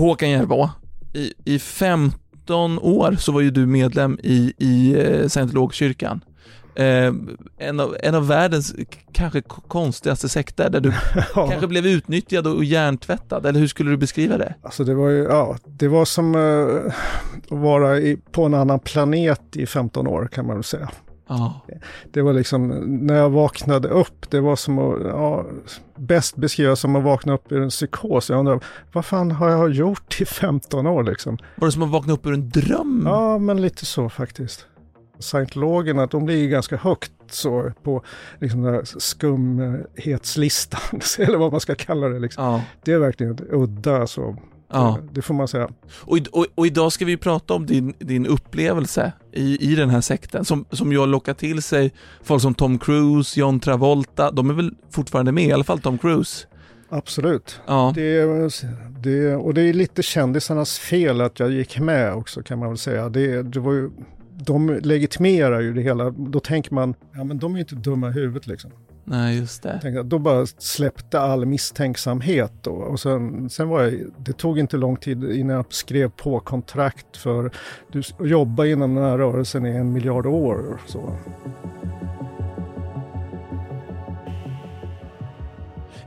Håkan Järva, i, i 15 år så var ju du medlem i, i eh, scientologkyrkan. Eh, en, av, en av världens kanske konstigaste sekter där du Ja. kanske blev utnyttjad och hjärntvättad, eller hur skulle du beskriva det? Alltså det var ju, ja, det var som eh, att vara i, på en annan planet i 15 år kan man väl säga. Ja, Det var liksom, när jag vaknade upp, det var som att, ja, bäst beskrivas som att vakna upp ur en psykos. Jag undrar, vad fan har jag gjort i 15 år liksom? var det som att vakna upp ur en dröm? Ja, men lite så faktiskt. Scientologerna, de ligger ganska högt så på liksom den här skumhetslistan, eller vad man ska kalla det. Liksom. Ja, Det är verkligen udda, så. Ja. det får man säga. Och, och, och idag ska vi prata om din, din upplevelse i, i den här sekten som, som ju har lockat till sig folk som Tom Cruise, John Travolta, de är väl fortfarande med, i alla fall Tom Cruise. Absolut. Ja, Det, det, och det är lite kändisarnas fel att jag gick med också kan man väl säga. Det, det var ju, de legitimerar ju det hela. Då tänker man, ja men de är ju inte dumma i huvudet liksom. Nej just det. Tänkte, då bara släppte all misstänksamhet då. Och sen, sen var jag, det tog inte lång tid innan jag skrev på kontrakt för att jobba inom den här rörelsen i en miljard år. Så.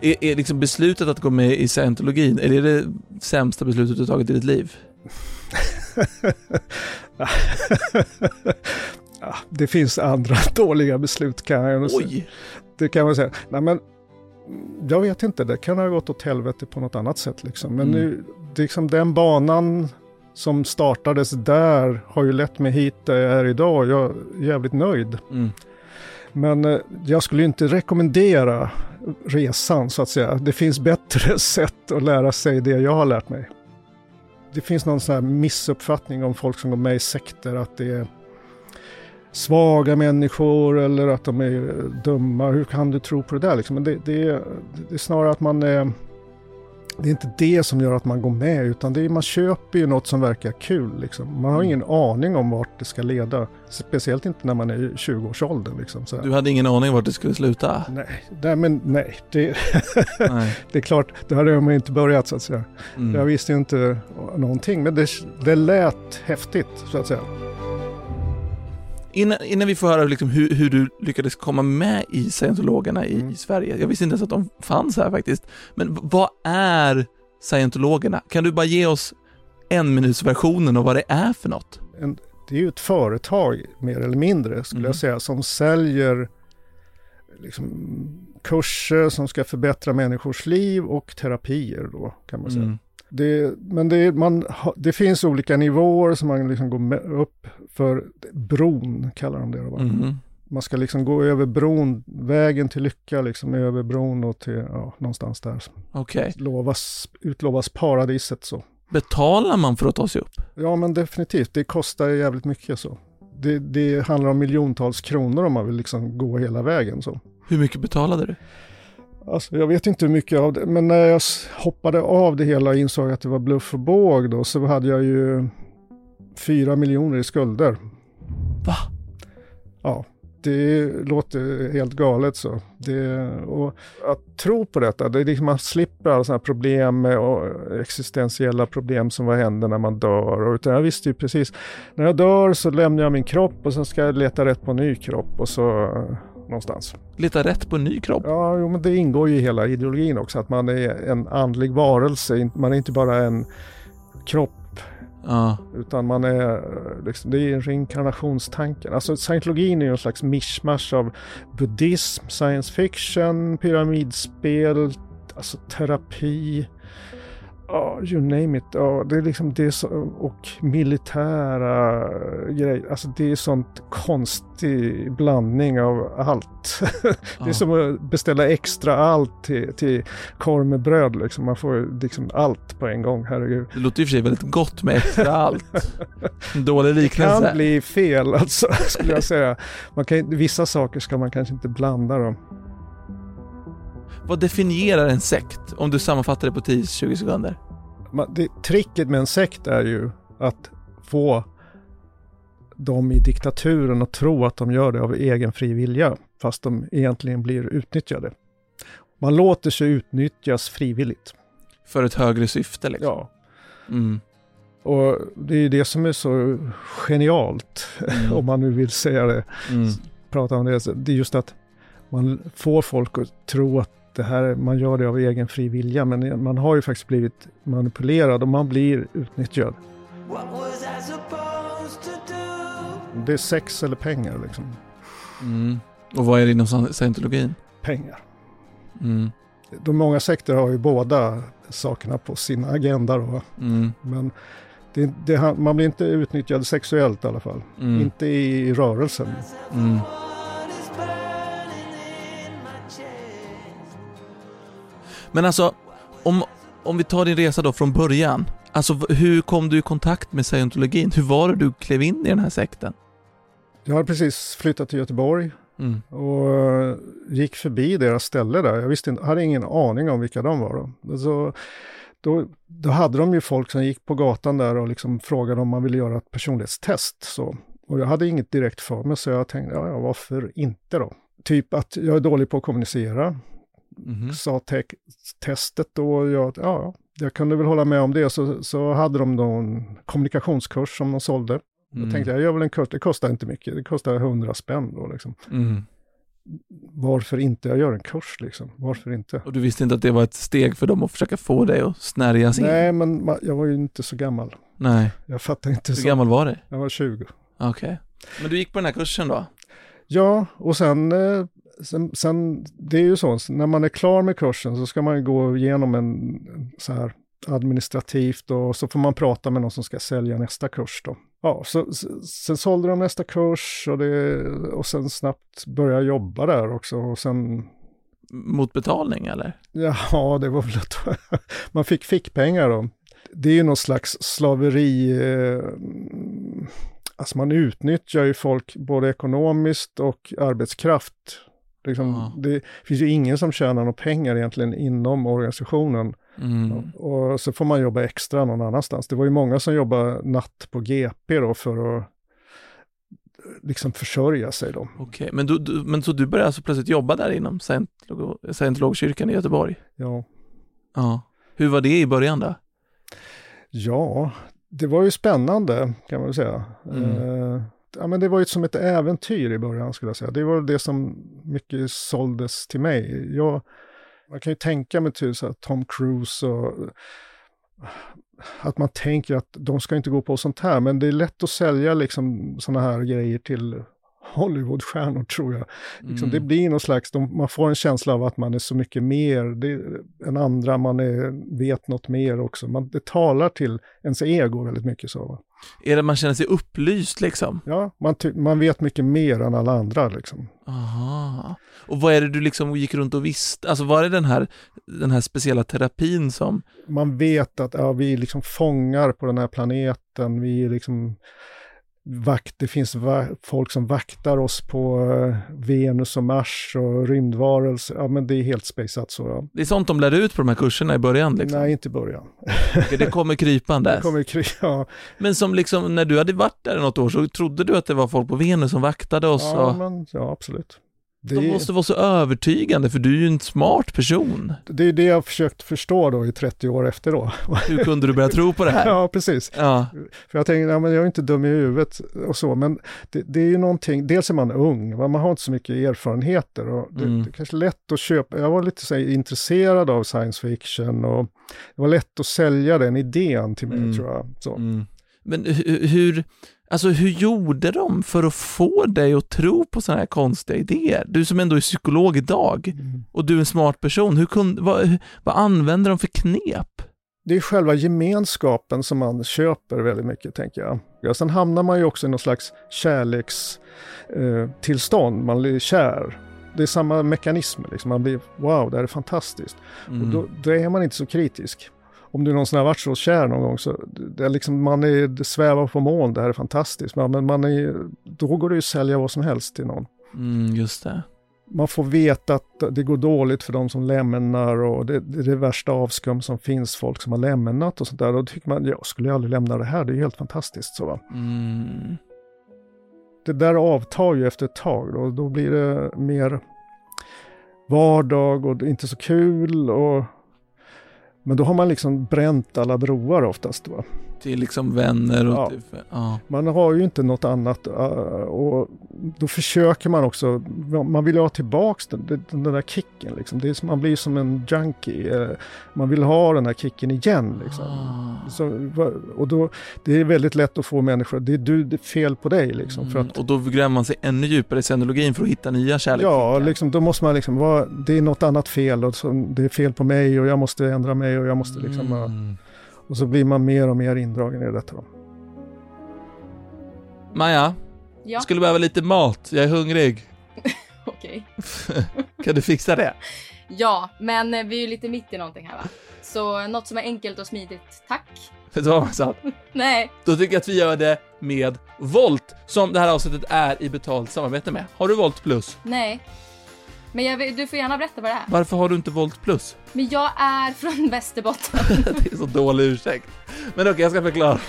Är, är liksom beslutet att gå med i scientologin, är det det sämsta beslutet du tagit i ditt liv? det finns andra dåliga beslut kan jag säga. Oj! Det kan man säga. Nej, men, jag vet inte, det kan ha gått åt helvete på något annat sätt. Liksom. Men Mm. nu, liksom den banan som startades där har ju lett mig hit där jag är idag. Jag är jävligt nöjd. Mm. Men eh, jag skulle inte rekommendera resan så att säga. Det finns bättre sätt att lära sig det jag har lärt mig. Det finns någon sån här missuppfattning om folk som går med i sekter att det är svaga människor eller att de är dumma. Hur kan du tro på det där? Liksom? Men det, det, är, det är snarare att man är det är inte det som gör att man går med, utan det är, man köper ju något som verkar kul. Liksom. Man har ingen aning om vart det ska leda. Speciellt inte när man är i 20-årsåldern. Liksom. Du hade ingen aning vart det skulle sluta? Nej, nej, men nej. Det, Nej. det är klart, det hade man inte börjat så att säga. Jag Mm. visste ju inte någonting, men det, det lät häftigt så att säga. Innan, innan vi får höra liksom hur, hur du lyckades komma med i scientologerna i, Mm. i Sverige, jag visste inte ens att de fanns här faktiskt. Men vad är scientologerna? Kan du bara ge oss en minuts versionen av vad det är för något? En, det är ju ett företag mer eller mindre skulle Mhm. jag säga som säljer liksom, kurser som ska förbättra människors liv och terapier då kan man säga. Mm. Det, men det, man, det finns olika nivåer som man liksom går upp för bron, kallar de det. Då? Mhm. Man ska liksom gå över bron, vägen till lycka, liksom över bron och till, ja, någonstans där. Okej. Lovas, utlovas paradiset så. Betalar man för att ta sig upp? Ja men definitivt, det kostar jävligt mycket så. Det, det handlar om miljontals kronor om man vill liksom gå hela vägen så. Hur mycket betalade du? Alltså, jag vet inte hur mycket av det, men när jag hoppade av det hela och insåg att det var bluff och båg då, så hade jag ju fyra miljoner i skulder. Va? Ja, det låter helt galet så. Det, och att tro på detta, det är liksom man slipper alla sådana här problem och existentiella problem som vad händer när man dör. Och, utan jag visste ju precis, när jag dör så lämnar jag min kropp och sen ska jag leta rätt på en ny kropp och så någonstans. Leta rätt på en ny kropp? Ja, jo, men det ingår ju i hela ideologin också, att man är en andlig varelse. Man är inte bara en kropp, Ja. utan man är, liksom, det är reinkarnationstanken. Alltså scientologin är ju en slags mischmasch av buddhism, science fiction, pyramidspel, alltså terapi. Ja, you name it. Ja, det är liksom det så, och militära grejer. Alltså det är sånt konstig blandning av allt. det är Ja. som att beställa extra allt till, till korv med bröd liksom. Man får liksom allt på en gång, herregud. Det låter i och för sig väldigt gott med extra allt. En dålig Det liknelse. kan bli fel alltså, skulle jag säga. Man kan, vissa saker ska man kanske inte blanda dem. Vad definierar en sekt? Om du sammanfattar det på 10-20 sekunder. Det, tricket med en sekt är ju att få dem i diktaturen att tro att de gör det av egen fri vilja, fast de egentligen blir utnyttjade. Man låter sig utnyttjas frivilligt. För ett högre syfte liksom. Ja. Mm. Och det är det som är så genialt, Mm. om man nu vill säga det, Mm. prata om det. Det är just att man får folk att tro att det här, man gör det av egen fri vilja, men man har ju faktiskt blivit manipulerad och man blir utnyttjad. Det är sex eller pengar liksom. Mm. Och vad är det inom sci- scientologin? Pengar. Mm. De många sekter har ju båda sakerna på sin agenda då. Mm. Men det, det, man blir inte utnyttjad sexuellt i alla fall. Mm. Inte i rörelsen. Men alltså, om, om vi tar din resa då från början. Alltså hur kom du i kontakt med scientologin? Hur var det du klev in i den här sekten? Jag har precis flyttat till Göteborg Mm. och eh, gick förbi deras ställe där. Jag visste inte, hade ingen aning om vilka de var. Då. Så, då, då hade de ju folk som gick på gatan där och liksom frågade om man ville göra ett personlighetstest. Så. Och jag hade inget direkt för mig så jag tänkte, ja varför inte då? Typ att jag är dålig på att kommunicera, Mhm. sa te- testet då. och Jag, ja, jag kunde väl hålla med om det. Så, så hade de då en kommunikationskurs som de sålde. Då Mm. tänkte jag, jag gör väl en kurs, det kostar inte mycket, det kostar 100 spänn då liksom. Mm. Varför inte? Jag gör en kurs liksom, varför inte? Och du visste inte att det var ett steg för dem att försöka få dig att snärjas in? Nej, men jag var ju inte så gammal. Nej. Jag fattar inte Hur så. gammal var du? Jag var 20. Okej. Men du gick på den här kursen då? Ja, och sen, eh, sen, sen, det är ju så, när man är klar med kursen så ska man gå igenom en så här administrativt och så får man prata med någon som ska sälja nästa kurs då. Ja, så, sen sålde de nästa kurs och, det, och sen snabbt började jobba där också och sen Mot betalning eller? Ja, det var väl att man fick fickpengar då. Det är ju någon slags slaveri. Eh, alltså man utnyttjar ju folk både ekonomiskt och arbetskraft. Liksom, Ja. Det finns ju ingen som tjänar några pengar egentligen inom organisationen. Mm. Och så får man jobba extra någon annanstans. Det var ju många som jobbade natt på GP då för att liksom försörja sig då. Okej, men, du, du, men så du började alltså plötsligt jobba där inom scientolog- scientologkyrkan i Göteborg? Ja. Ja. Hur var det i början då? Ja, det var ju spännande kan man väl säga. Mm. Eh, ja, men det var ju som ett äventyr i början skulle jag säga. Det var det som mycket såldes till mig. Jag, man kan ju tänka mig till så här, Tom Cruise och att man tänker att de ska inte gå på sånt här, men det är lätt att sälja liksom sådana här grejer till Hollywoodstjärnor tror jag. Liksom, Det Mm. blir någon slags, de, man får en känsla av att man är så mycket mer det, än andra, man är, vet något mer också. Man, det talar till ens ego väldigt mycket så. Va? Är det man känner sig upplyst liksom? Ja, man, man vet mycket mer än alla andra liksom. Aha. Och vad är det du liksom gick runt och visste? Alltså var det den här, den här speciella terapin som... Man vet att ja, vi liksom fångar på den här planeten, vi är liksom vakt, det finns va folk som vaktar oss på eh, Venus och Mars och rymdvarelser. Ja, men det är helt spejsat så. Ja. Det är sånt de lär ut på de här kurserna i början liksom? Nej, inte i början. Det kommer krypandes. Det kommer krig, ja. Men som liksom, när du hade varit där i något år så trodde du att det var folk på Venus som vaktade oss Ja, och... men, ja absolut. Det, De måste vara så övertygande för du är ju en smart person. det är det jag har försökt förstå då i 30 år efter då. Hur kunde du börja tro på det här? ja, precis. Ja. För jag tänker, ja, men jag är inte dum i huvudet och så, men det, det är ju någonting, dels är man ung, man har inte så mycket erfarenheter och det, Mm. det är kanske lätt att köpa, jag var lite så här, intresserad av science fiction och det var lätt att sälja den idén till mig Mm. tror jag. Så. Mm. Men hu- hur, alltså hur gjorde de för att få dig att tro på sådana här konstiga idéer? Du som ändå är psykolog idag Mm. och du är en smart person, hur kunde, vad, vad använder de för knep? det är själva gemenskapen som man köper väldigt mycket, tänker jag. Ja, sen hamnar man ju också i någon slags kärlekstillstånd, eh, man blir kär. Det är samma mekanismer, liksom. man blir wow, det här är fantastiskt. Mm. Och då, då är man inte så kritisk. Om du någonsin har varit så kär någon gång så det är liksom, man är, det svävar på moln, det här är fantastiskt. Men man är, då går det ju att sälja vad som helst till någon. Mm, just det. Man får veta att det går dåligt för de som lämnar och det, det är det värsta avskum som finns, folk som har lämnat och sånt där. Då tycker man, jag skulle aldrig lämna det här, det är helt fantastiskt. Så va? Mm. Det där avtar ju efter ett tag och då blir det mer vardag och inte så kul. Och, men då har man liksom bränt alla broar oftast. Va? Till liksom vänner och Ja. till, ja. Man har ju inte något annat uh, och då försöker man också, man vill ha tillbaks den, den, där kicken liksom. Det är man blir som en junkie. eh, Man vill ha den här kicken igen liksom. Ah. Så, och då, det är väldigt lätt att få människor, det är du, det är fel på dig liksom. För Mm, att, och då gräver man sig ännu djupare i scenologin för att hitta nya kärlekar. ja, liksom, då måste man liksom vara, det är något annat fel och så, det är fel på mig och jag måste ändra mig och jag måste liksom, Mm. Och så blir man mer och mer indragen i detta. Då. Maja, Ja, skulle behöva lite mat. Jag är hungrig. okej. kan du fixa det? Ja, men vi är ju lite mitt i någonting här va? Så något som är enkelt och smidigt, tack. Vet du vad man sa? Nej, Då tycker jag att vi gör det med Volt, som det här avsnittet är i betalt samarbete med. Har du Volt Plus? nej. Men jag, du får gärna berätta vad det är. Varför har du inte Volt Plus? Men jag är från Västerbotten. Det är så dålig ursäkt. Men okej, jag ska förklara.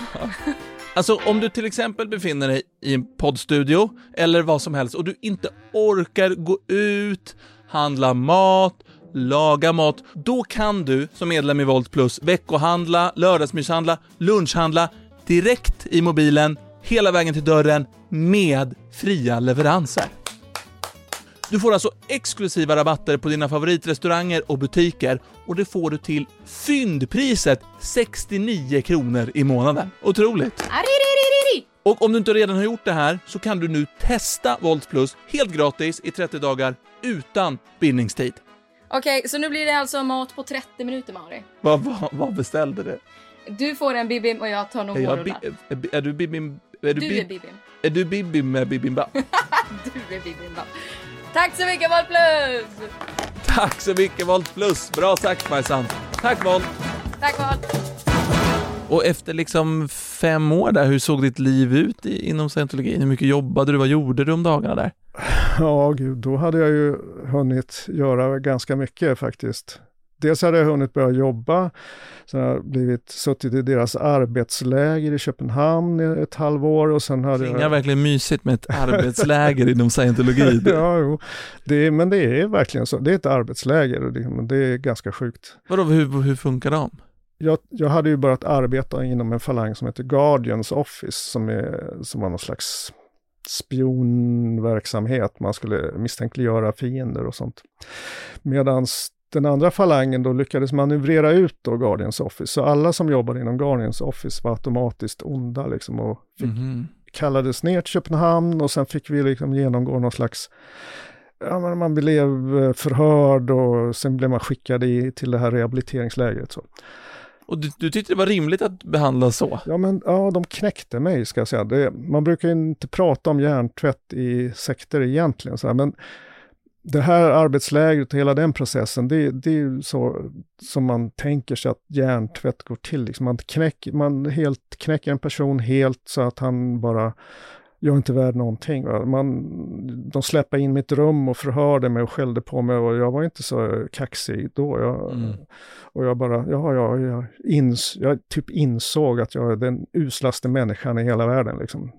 Alltså om du till exempel befinner dig i en poddstudio eller vad som helst och du inte orkar gå ut, handla mat, laga mat, då kan du som medlem i Volt Plus veckohandla, lördagsmyshandla, lunchhandla direkt i mobilen, hela vägen till dörren med fria leveranser. Du får alltså exklusiva rabatter på dina favoritrestauranger och butiker och det får du till fyndpriset 69 kronor i månaden. Otroligt! Ariririri! Och om du inte redan har gjort det här så kan du nu testa Volt Plus helt gratis i 30 dagar utan bindningstid. Okej, så nu blir det alltså mat på 30 minuter Mauri. Vad, vad, vad beställde du? Du får en bibim och jag tar nog Är, vårrullar. är, är du bibim... Är du, Du är bib, bibim. är du bibim med bibimbap? Du är bibimbap. Tack så mycket Val Plus! Tack så mycket Volt Plus! Bra sagt Majsan! Tack Volt! Tack Val! Och efter liksom fem år där, hur såg ditt liv ut i, inom scientologin? Hur mycket jobbade du? Vad gjorde du om dagarna där? Ja, gud, då hade jag ju hunnit göra ganska mycket faktiskt. Dels hade jag hunnit börja jobba, sen har jag blivit, suttit i deras arbetsläger i Köpenhamn i ett halvår och sen hade Klingar jag... verkligen mysigt med ett arbetsläger inom scientologi. Ja, jo. Det är, men det är verkligen så. Det är ett arbetsläger och det, det är ganska sjukt. Vadå, hur, hur funkar de? Jag, jag hade ju börjat arbeta inom en falang som heter Guardians Office som, är, som var någon slags spionverksamhet. Man skulle misstänkliggöra fiender och sånt. Medan den andra falangen då lyckades manövrera ut då Guardians Office. Så alla som jobbade inom Guardians Office var automatiskt onda liksom och fick, Mhm. kallades ner till Köpenhamn och sen fick vi liksom genomgå någon slags Ja, men man blev eh, förhörd och sen blev man skickad i, till det här rehabiliteringslägret. Så. Och du, du tyckte det var rimligt att behandla så? Ja, men ja, de knäckte mig ska jag säga. Det, man brukar ju inte prata om hjärntvätt i sekter egentligen, så här, men det här arbetslägret och hela den processen, det, det är så som man tänker sig att hjärntvätt går till. Liksom man, knäcker, man helt knäcker en person helt så att han bara jag är inte värd någonting. Va? Man, de släppte in mitt rum och förhörde mig och skällde på mig och jag var inte så kaxig då. Jag, Mm. Och jag bara, ja, ja, jag, ins, jag typ insåg att jag är den uslaste människan i hela världen. Liksom.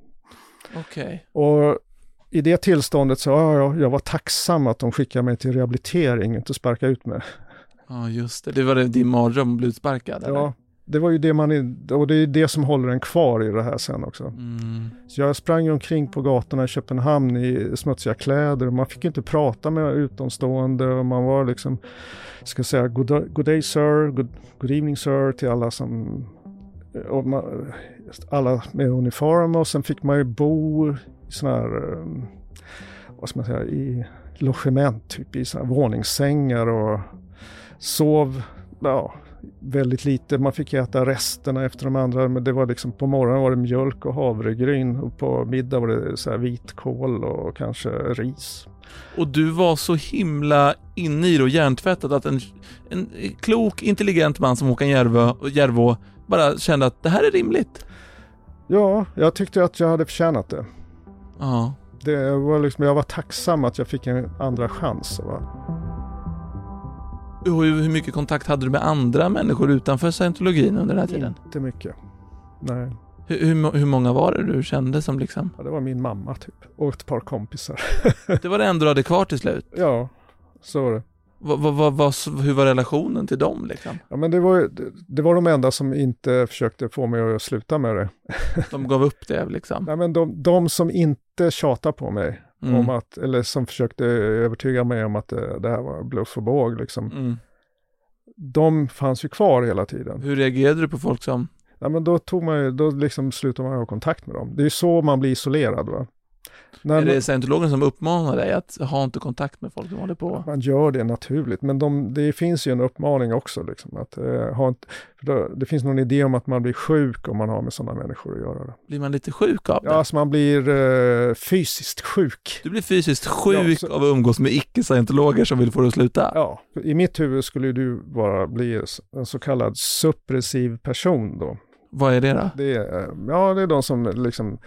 Och i det tillståndet så, ja, ja, jag var tacksam att de skickade mig till rehabilitering, inte sparka ut mig. Ja, just det. Det var det, din mardröm att bli utsparkad? eller? Ja, det var ju det man, och det är det som håller en kvar i det här sen också. Mm. Så jag sprang omkring på gatorna i Köpenhamn i smutsiga kläder och man fick inte prata med utomstående och man var liksom, ska säga, good, good day sir, good, good evening sir till alla som, man, alla med uniform och sen fick man ju bo sådana här, eh, vad ska man säga, i logement, typ i sådana här våningssängar och sov, ja, väldigt lite. Man fick äta resterna efter de andra. Men det var liksom på morgonen var det mjölk och havregryn. Och på middag var det så här vitkål och kanske ris. Och du var så himla inne i det och hjärntvättad att en, en klok, intelligent man som Håkan Järvå bara kände att det här är rimligt. Ja, jag tyckte att jag hade förtjänat det. Ja. det var liksom, jag var tacksam att jag fick en andra chans. Va? Hur, hur mycket kontakt hade du med andra människor utanför scientologin under den här tiden? Inte mycket. Nej, Hur, hur, hur många var det du kände som liksom? ja, det var min mamma typ. Och ett par kompisar. Det var det enda du hade kvar till slut. ja, så var det. Vad, vad, vad, hur var relationen till dem liksom? Ja, men det var, det, var de enda som inte försökte få mig att sluta med det. De gav upp det liksom? Nej, men de, de som inte tjatade på mig, Mm. om att, eller som försökte övertyga mig om att det, det här var bluff och båg, liksom, Mm. de fanns ju kvar hela tiden. Hur reagerade du på folk som Ja, men då, tog man ju, då liksom slutade man ha kontakt med dem. Det är ju så man blir isolerad. Va? När Är det scientologen som uppmanar dig att ha inte kontakt med folk som håller på? Man gör det naturligt, men de, det finns ju en uppmaning också. Liksom, att, eh, ha inte, då, det finns någon idé om att man blir sjuk om man har med sådana människor att göra. Blir man lite sjuk av det? Ja, alltså man blir eh, fysiskt sjuk. Du blir fysiskt sjuk Ja, så- av att umgås med icke-scientologer som vill få dig att sluta? Ja, I mitt huvud skulle du bara bli en så kallad suppressiv person då. Vad är det då? Det är, ja, det är de som liksom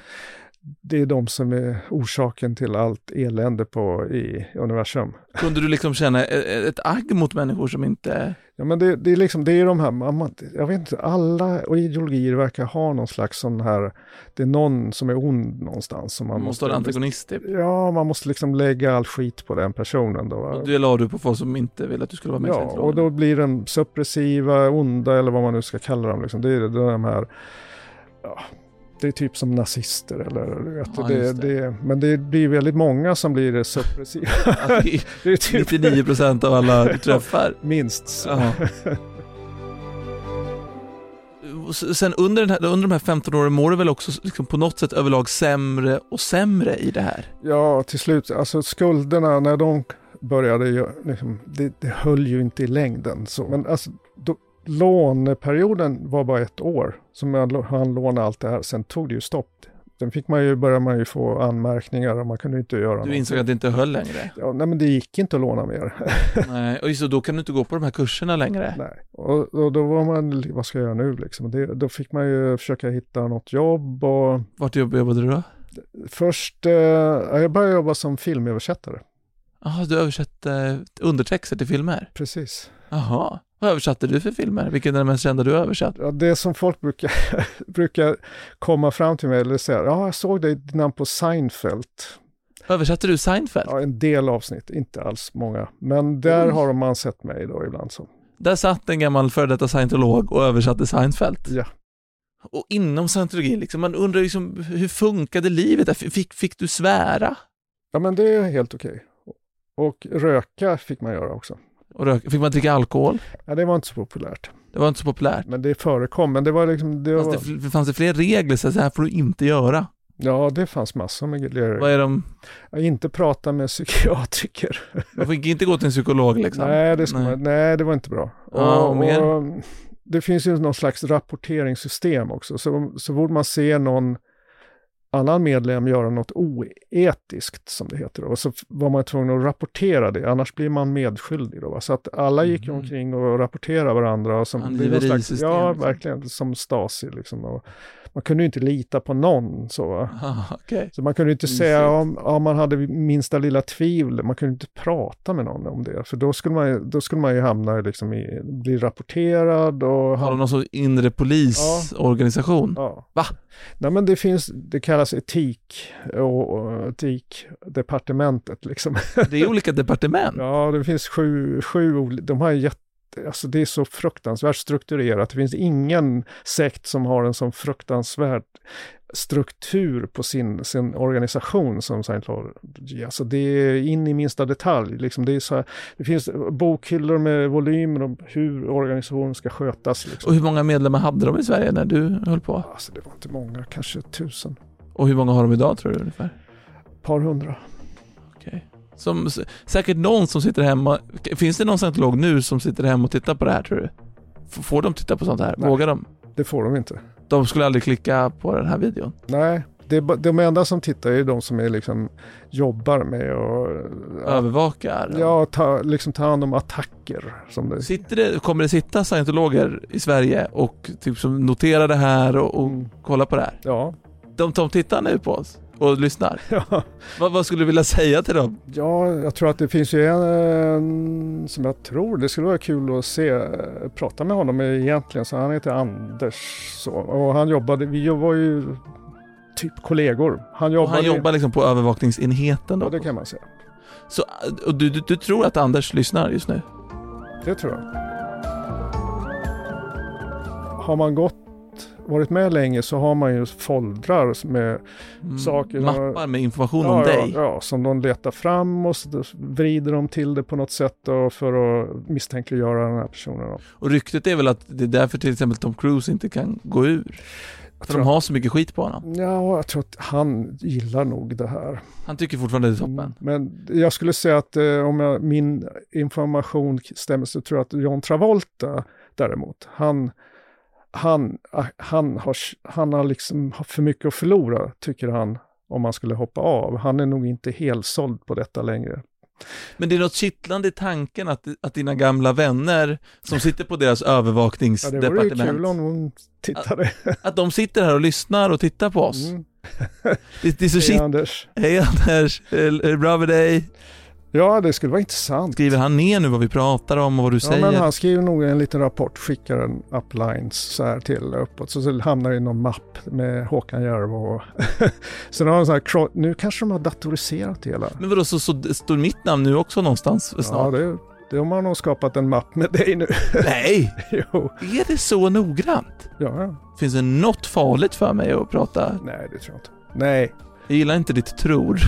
det är de som är orsaken till allt elände på, i universum. Kunde du liksom känna e- ett agg mot människor som inte... Ja, men det, det är liksom, det är de här, man, jag vet inte, alla och ideologier verkar ha någon slags sån här, det är någon som är ond någonstans. Som man Man måste ha en antagonist typ. Ja, man måste liksom lägga all skit på den personen då. Och det la du på folk som inte ville att du skulle vara med Ja, och då blir den suppressiva, onda eller vad man nu ska kalla dem. Liksom. Det är de här, ja, det är typ som nazister eller du vet, Ja, det, det. det. Men det blir väldigt många som blir suppressiva. Att det är det är typ 99% av alla du träffar. minst. Ja. Sen under, den här, under de här 15 åren mår du väl också liksom på något sätt överlag sämre och sämre i det här? Ja, till slut, alltså skulderna när de började, liksom, det, det höll ju inte i längden. Så, men alltså, då, låneperioden var bara ett år lå- han lånade allt det här. Sen tog det ju stopp. Sen fick man ju, började man ju få anmärkningar och man kunde inte göra Du något. insåg att det inte höll längre? Ja, nej, men det gick inte att låna mer. Nej, och det, då kan du inte gå på de här kurserna längre? nej. Och, och då var man, vad ska jag göra nu liksom? Det, då fick man ju försöka hitta något jobb och Vart jobb- jobbade du då? först, eh, ja, jag började jobba som filmöversättare. Jaha, du översatte undertexter till filmer? Precis. Jaha. Vad översatte du för filmer? Vilken är den mest kända du har översatt? Ja, det som folk brukar, brukar komma fram till mig eller säga, ja, jag såg dig namn på Seinfeld. Översatte du Seinfeld? Ja, en del avsnitt, inte alls många. Men där Oj. har man sett mig då ibland. Så. Där satt en gammal före detta scientolog och översatte Seinfeld. Ja. Och inom scientologin, liksom, man undrar liksom, hur funkade livet? Fick, fick du svära? ja, men det är helt okej. Och röka fick man göra också. Och rök, fick man dricka alkohol? Ja, det var inte så populärt. Det var inte så populärt. Men det förekom. Men det var liksom, det Fanns var, det, fanns det fler regler? Så här får du inte göra. ja, det fanns massor med grejer. Vad är de? Ja, Inte prata med psykiatriker. Man fick inte gå till en psykolog liksom? Nej, det Nej. Man, nej, det var inte bra. Ja, och mer? det finns ju någon slags rapporteringssystem också. Så, så borde man se någon annan medlem göra något oetiskt, som det heter. då. Och så var man tvungen att rapportera det, annars blir man medskyldig. Då, va? Så att alla gick Mhm. omkring och rapporterade varandra. Och som, slags, Angiverisystem, ja, liksom. verkligen, som Stasi. Liksom, och man kunde ju inte lita på någon. Så? Ah, okej. Så man kunde inte Mysigt. säga om, om man hade minsta lilla tvivel, man kunde inte prata med någon om det. För då skulle man, då skulle man ju hamna liksom i, bli rapporterad och... Har de någon sorts inre polisorganisation? Ja. Va? Nej men det finns, det kallas etik och, och etikdepartementet liksom. Det är olika departement. Ja, det finns sju, sju de har jätte, alltså det är så fruktansvärt strukturerat. Det finns ingen sekt som har en sån fruktansvärd struktur på sin, sin organisation som Scientology. Alltså det är in i minsta detalj. Liksom det, är så här, det finns bokhyllor med volymer om hur organisationen ska skötas. Liksom. Och hur många medlemmar hade de i Sverige när du höll på? Alltså det var inte många, kanske tusen, Och hur många har de idag tror du ungefär? par hundra. Okej. Som, säkert någon som sitter hemma, finns det någon scientolog nu som sitter hemma och tittar på det här tror du? Får de titta på sånt här? Nej. Vågar de? Det får de inte. De skulle aldrig klicka på den här videon. Nej, det är, de enda som tittar är de som är liksom, jobbar med och Övervakar? ja, ta, liksom ta hand om attacker. Som det, Sitter det, kommer det sitta scientologer i Sverige och typ som noterar det här och, och Mm. kollar på det här? ja, De, de tittar nu på oss och lyssnar. ja. Vad, vad skulle du vilja säga till dem? Ja, jag tror att det finns ju en, en som jag tror, det skulle vara kul att se, prata med honom egentligen, så han heter Anders så, och han jobbade, vi var ju typ kollegor. Han Och jobbade, han jobbar liksom på övervakningsenheten då? Ja, det kan man säga. Så, och du, du, du tror att Anders lyssnar just nu? Det tror jag. Har man gått, varit med länge så har man ju foldrar med Mm, Saker- Mappar med information ja, om ja, dig? Ja, som de letar fram och så vrider de till det på något sätt för att misstänkliggöra den här personen. då. Och ryktet är väl att det är därför till exempel Tom Cruise inte kan gå ur? För de har så mycket skit på honom. Ja, jag tror att han gillar nog det här. Han tycker fortfarande det är toppen. Mm, Men jag skulle säga att eh, om jag, min information stämmer så tror jag att John Travolta däremot, han, han, ah, han, har, han har liksom för mycket att förlora, tycker han, om man skulle hoppa av. Han är nog inte helt såld på detta längre. Men det är något kittlande i tanken att, att dina gamla vänner som sitter på deras Ja, det vore ju övervakningsdepartement, kul om hon tittade. att de sitter här och lyssnar och tittar på oss. Mm. Det, det är så Hej kitt... Anders. Hej Anders, bra med dig? Ja, det skulle vara intressant. Skriver han ner nu vad vi pratar om och vad du Ja, säger? men han skriver nog en liten rapport, skickar en uplines så här till uppåt. Så, så hamnar det i någon mapp med Håkan Järv och... Sen har de så här, nu kanske de har datoriserat det hela. Men vadå, så, så står mitt namn nu också någonstans Ja, snart? det, det har man nog skapat en mapp med dig nu. Nej! jo. Är det så noggrant? Ja, ja. Finns det något farligt för mig att prata? Nej, det tror jag inte. Nej. Jag gillar inte ditt tror.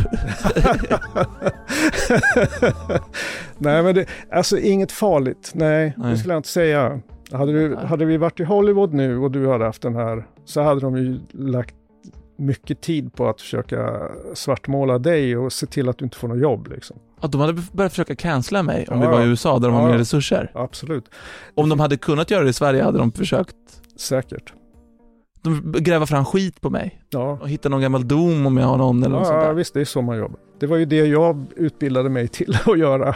Nej, men det, alltså inget farligt. Nej, Nej. det skulle jag inte säga. Hade, du, hade vi varit i Hollywood nu och du hade haft den här så hade de ju lagt mycket tid på att försöka svartmåla dig och se till att du inte får något jobb liksom. Att de hade börjat försöka cancella mig om Ja, vi var i. USA där de har Ja, mer ja. resurser. Absolut. Om de hade kunnat göra det i Sverige hade de försökt Säkert. De gräva fram skit på mig Ja, och hitta någon gammal dom om jag har någon eller något sånt ja där. visst det är så man jobbar. Det var ju det jag utbildade mig till att göra.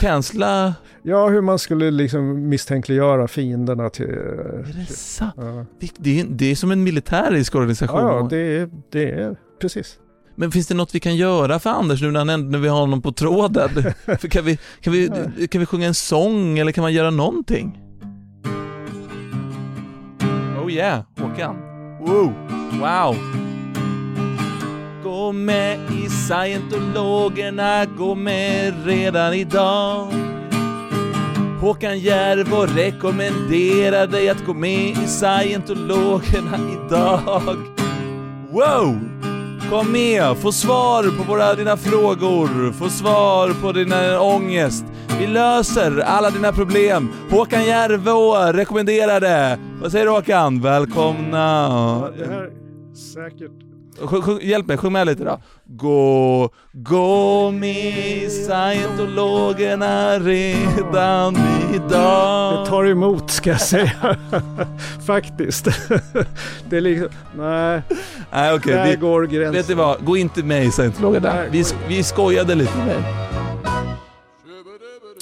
Cancella, Ja, hur man skulle liksom misstänkliggöra fienderna till... är det sant? Ja, Det är, det är som en militärisk organisation. ja, ja det, är, det är precis. Men finns det något vi kan göra för Anders nu när, han när vi har honom på tråden? kan, vi, kan, vi, kan vi sjunga en sång eller kan man göra någonting? Oh yeah, Håkan. Wow, wow. Gå med i scientologerna, gå med redan idag. Håkan Järvo rekommenderar dig att gå med i scientologerna idag. Wow! Kom med, få svar på våra, dina frågor, få svar på din eh, ångest. Vi löser alla dina problem. Håkan Järvå rekommenderar det. Vad säger du Håkan? Välkomna. Ja, det här säkert. Hjälp mig, sjung med lite då. Gå, gå med scientologerna redan idag. Det tar emot ska jag säga. Faktiskt. det är liksom, nej, Nej okej, där vi, går gränsen. vet du vad? Gå inte med i scientologerna. Vi, vi skojade lite med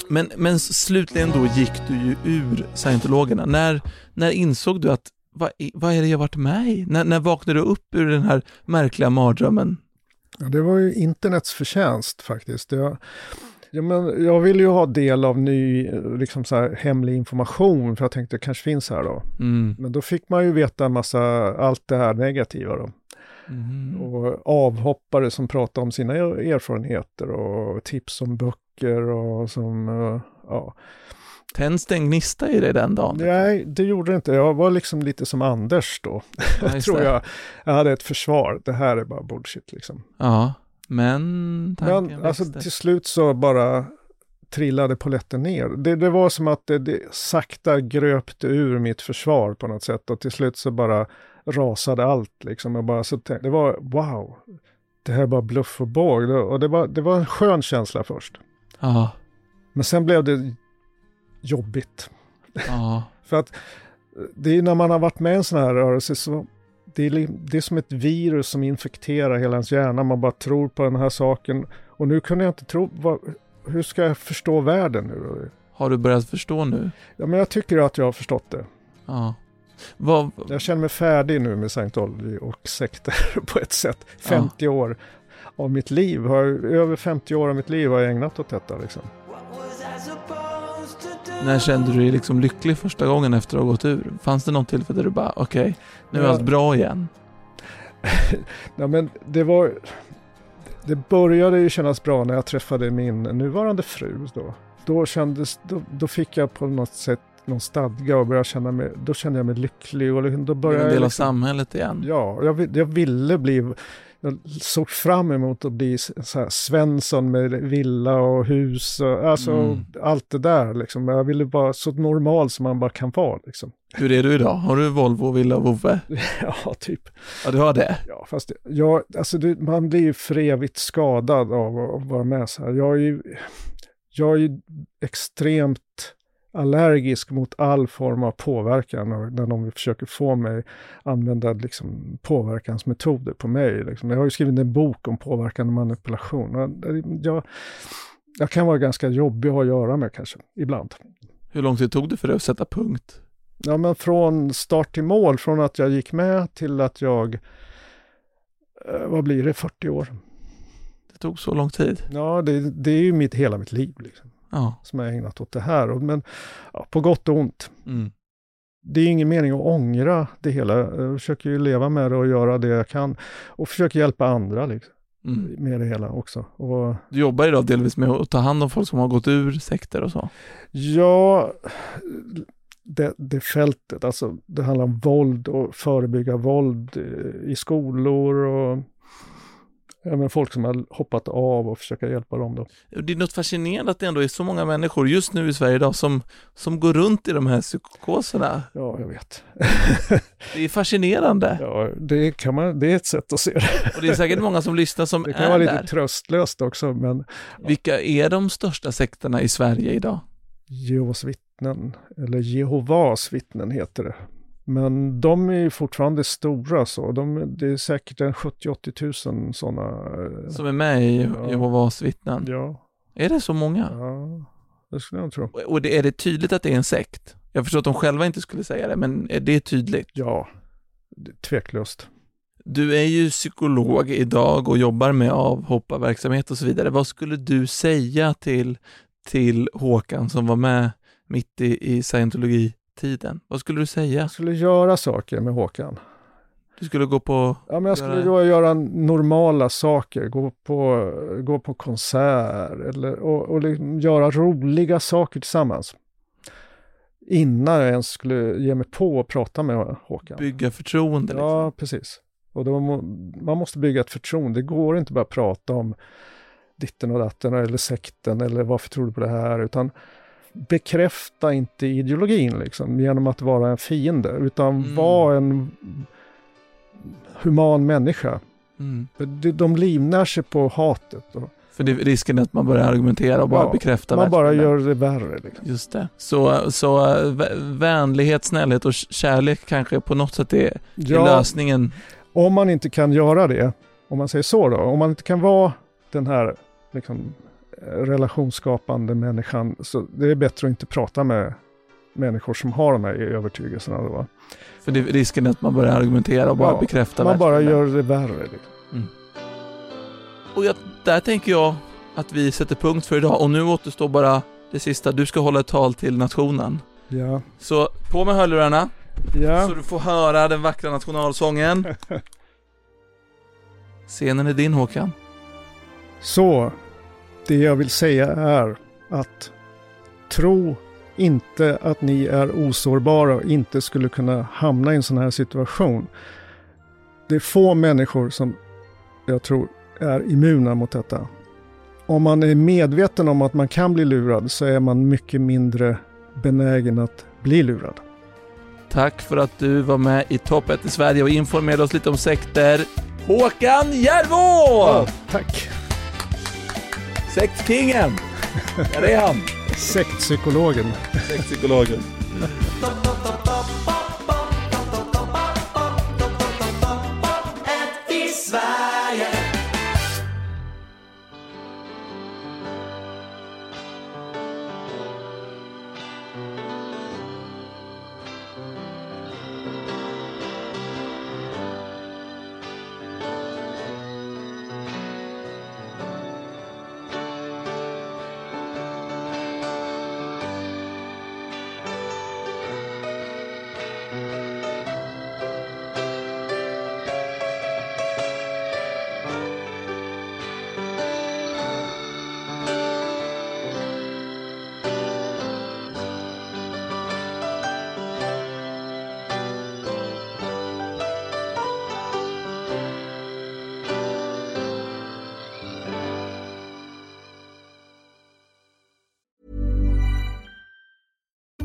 men, men slutligen då gick du ju ur scientologerna. När, när insåg du att vad, vad är det jag varit med i? När, när vaknade du upp ur den här märkliga mardrömmen? Ja, det var ju internets förtjänst faktiskt. Jag, ja, men jag ville ju ha del av ny liksom så här, hemlig information för jag tänkte det kanske finns här då. Mm. Men då fick man ju veta en massa, allt det här negativa då. Mm. Och avhoppare som pratar om sina erfarenheter och tips om böcker och som, eh, ja. Tänds det en gnista i dig den dagen? Nej, det gjorde det inte. Jag var liksom lite som Anders då, Ja, tror jag. Jag hade ett försvar. Det här är bara bullshit liksom. Ja, men tanken Men alltså till slut så bara trillade poletten ner. Det, det var som att det, det sakta gröpte ur mitt försvar på något sätt och till slut så bara rasade allt liksom. Och bara så tänkte, det var wow, det här är bara bluff och båg. Och det var, det var en skön känsla först. Ja, Men sen blev det jobbigt. Ja. För att det är när man har varit med i en sån här rörelse så det är, det är som ett virus som infekterar hela ens hjärna. Man bara tror på den här saken. Och nu kunde jag inte tro, vad, hur ska jag förstå världen nu? Har du börjat förstå nu? Ja, men jag tycker att jag har förstått det. Ja. Vad, Jag känner mig färdig nu med scientology och sekter på ett sätt. 50 år av mitt liv, har, över 50 år av mitt liv har jag ägnat åt detta liksom. När kände du dig liksom lycklig första gången efter att ha gått ur? Fanns det något tillfälle där du bara, okej, nu är Ja. allt bra igen? Ja, men det var... Det började ju kännas bra när jag träffade min nuvarande fru då. Då kändes, då, då fick jag på något sätt någon stadga och började känna mig, då kände jag mig lycklig och liksom- då började en del av liksom, samhället igen? Ja, jag, jag ville bli, jag såg fram emot att bli så här Svensson med villa och hus och alltså Mm. allt det där liksom. Jag ville vara så normal som man bara kan vara liksom. Hur är du idag? Har du Volvo, villa och vovve? Ja, typ. Ja, du har det? Ja, fast jag, alltså det, man blir ju för evigt skadad av att vara med så här. Jag är ju, jag är ju extremt allergisk mot all form av påverkan och när de försöker få mig använda liksom, påverkansmetoder på mig. Liksom. Jag har ju skrivit en bok om påverkan och manipulation. Och Jag, jag kan vara ganska jobbig att ha att göra med kanske, ibland. Hur lång tid tog det för dig att sätta punkt? Ja, men från start till mål, från att jag gick med till att jag, eh, vad blir det, 40 år? Det tog så lång tid? Ja, det, det är ju mitt, hela mitt liv liksom, Ja. som jag ägnat åt det här. Men ja, på gott och ont. Mm. Det är ingen mening att ångra det hela. Jag försöker ju leva med det och göra det jag kan. Och försöker hjälpa andra liksom, Mm. med det hela också. Och Du jobbar idag delvis med att ta hand om folk som har gått ur sekter och så? ja, det, det fältet, alltså det handlar om våld och förebygga våld i skolor och även folk som har hoppat av och försöka hjälpa dem då. Det är något fascinerande att det ändå är så många människor just nu i Sverige idag som, som går runt i de här psykoserna. Ja, jag vet. Det är fascinerande. Ja, det, kan man, det är ett sätt att se det. Och det är säkert många som lyssnar som Det kan är vara lite där. tröstlöst också, men Vilka är de största sekterna i Sverige idag? Jehovas vittnen, eller Jehovas vittnen heter det. Men de är ju fortfarande stora så. De, det är säkert en 70-80 000 sådana. Som är med i Ja. Jehovas vittnen? Ja, Är det så många? ja, det skulle jag tro. Och det, är det tydligt att det är en sekt? Jag förstår att de själva inte skulle säga det, men är det tydligt? Ja, tveklöst. Du är ju psykolog idag och jobbar med avhopparverksamhet och så vidare. Vad skulle du säga till, till Håkan som var med mitt i, i scientologitiden? Vad skulle du säga? Jag skulle göra saker med Håkan. Du skulle gå på... Ja, men jag skulle Göra- göra normala saker, gå på, gå på konsert eller, och, och liksom göra roliga saker tillsammans. Innan jag ens skulle ge mig på att prata med Håkan. bygga förtroende. Liksom. Ja, precis. Och då man måste bygga ett förtroende. Det går inte bara att prata om ditten och datten eller sekten eller varför tror du på det här, utan bekräfta inte ideologin liksom genom att vara en fiende, utan Mm. var en human människa. Mm. De- De livnär sig på hatet. Och För det, risken är att man börjar argumentera och bara Ja, bekräfta man bara gör det värre. Liksom. Just det. Så, så vä- vänlighet, snällhet och kärlek kanske på något sätt är, är Ja, lösningen. om man inte kan göra det, om man säger så då, om man inte kan vara den här liksom, relationsskapande människan, så det är bättre att inte prata med människor som har de här övertygelserna. Då? För det, risken är att man börjar argumentera och bara Ja, bekräfta Man bara gör det värre. Liksom. Och jag, där tänker jag att vi sätter punkt för idag och nu återstår bara det sista. Du ska hålla ett tal till nationen. Ja. Så på med hörlurarna Ja. så du får höra den vackra nationalsången. Scenen är din Håkan. Så, det jag vill säga är att tro inte att ni är osårbara och inte skulle kunna hamna i en sån här situation. Det är få människor som jag tror är immuna mot detta. Om man är medveten om att man kan bli lurad så är man mycket mindre benägen att bli lurad. Tack för att du var med i Topp 1 i Sverige och informerade oss lite om sekter. Håkan Järvå! tack! Sektkingen! Ja, det är han. Sektpsykologen. Sektpsykologen.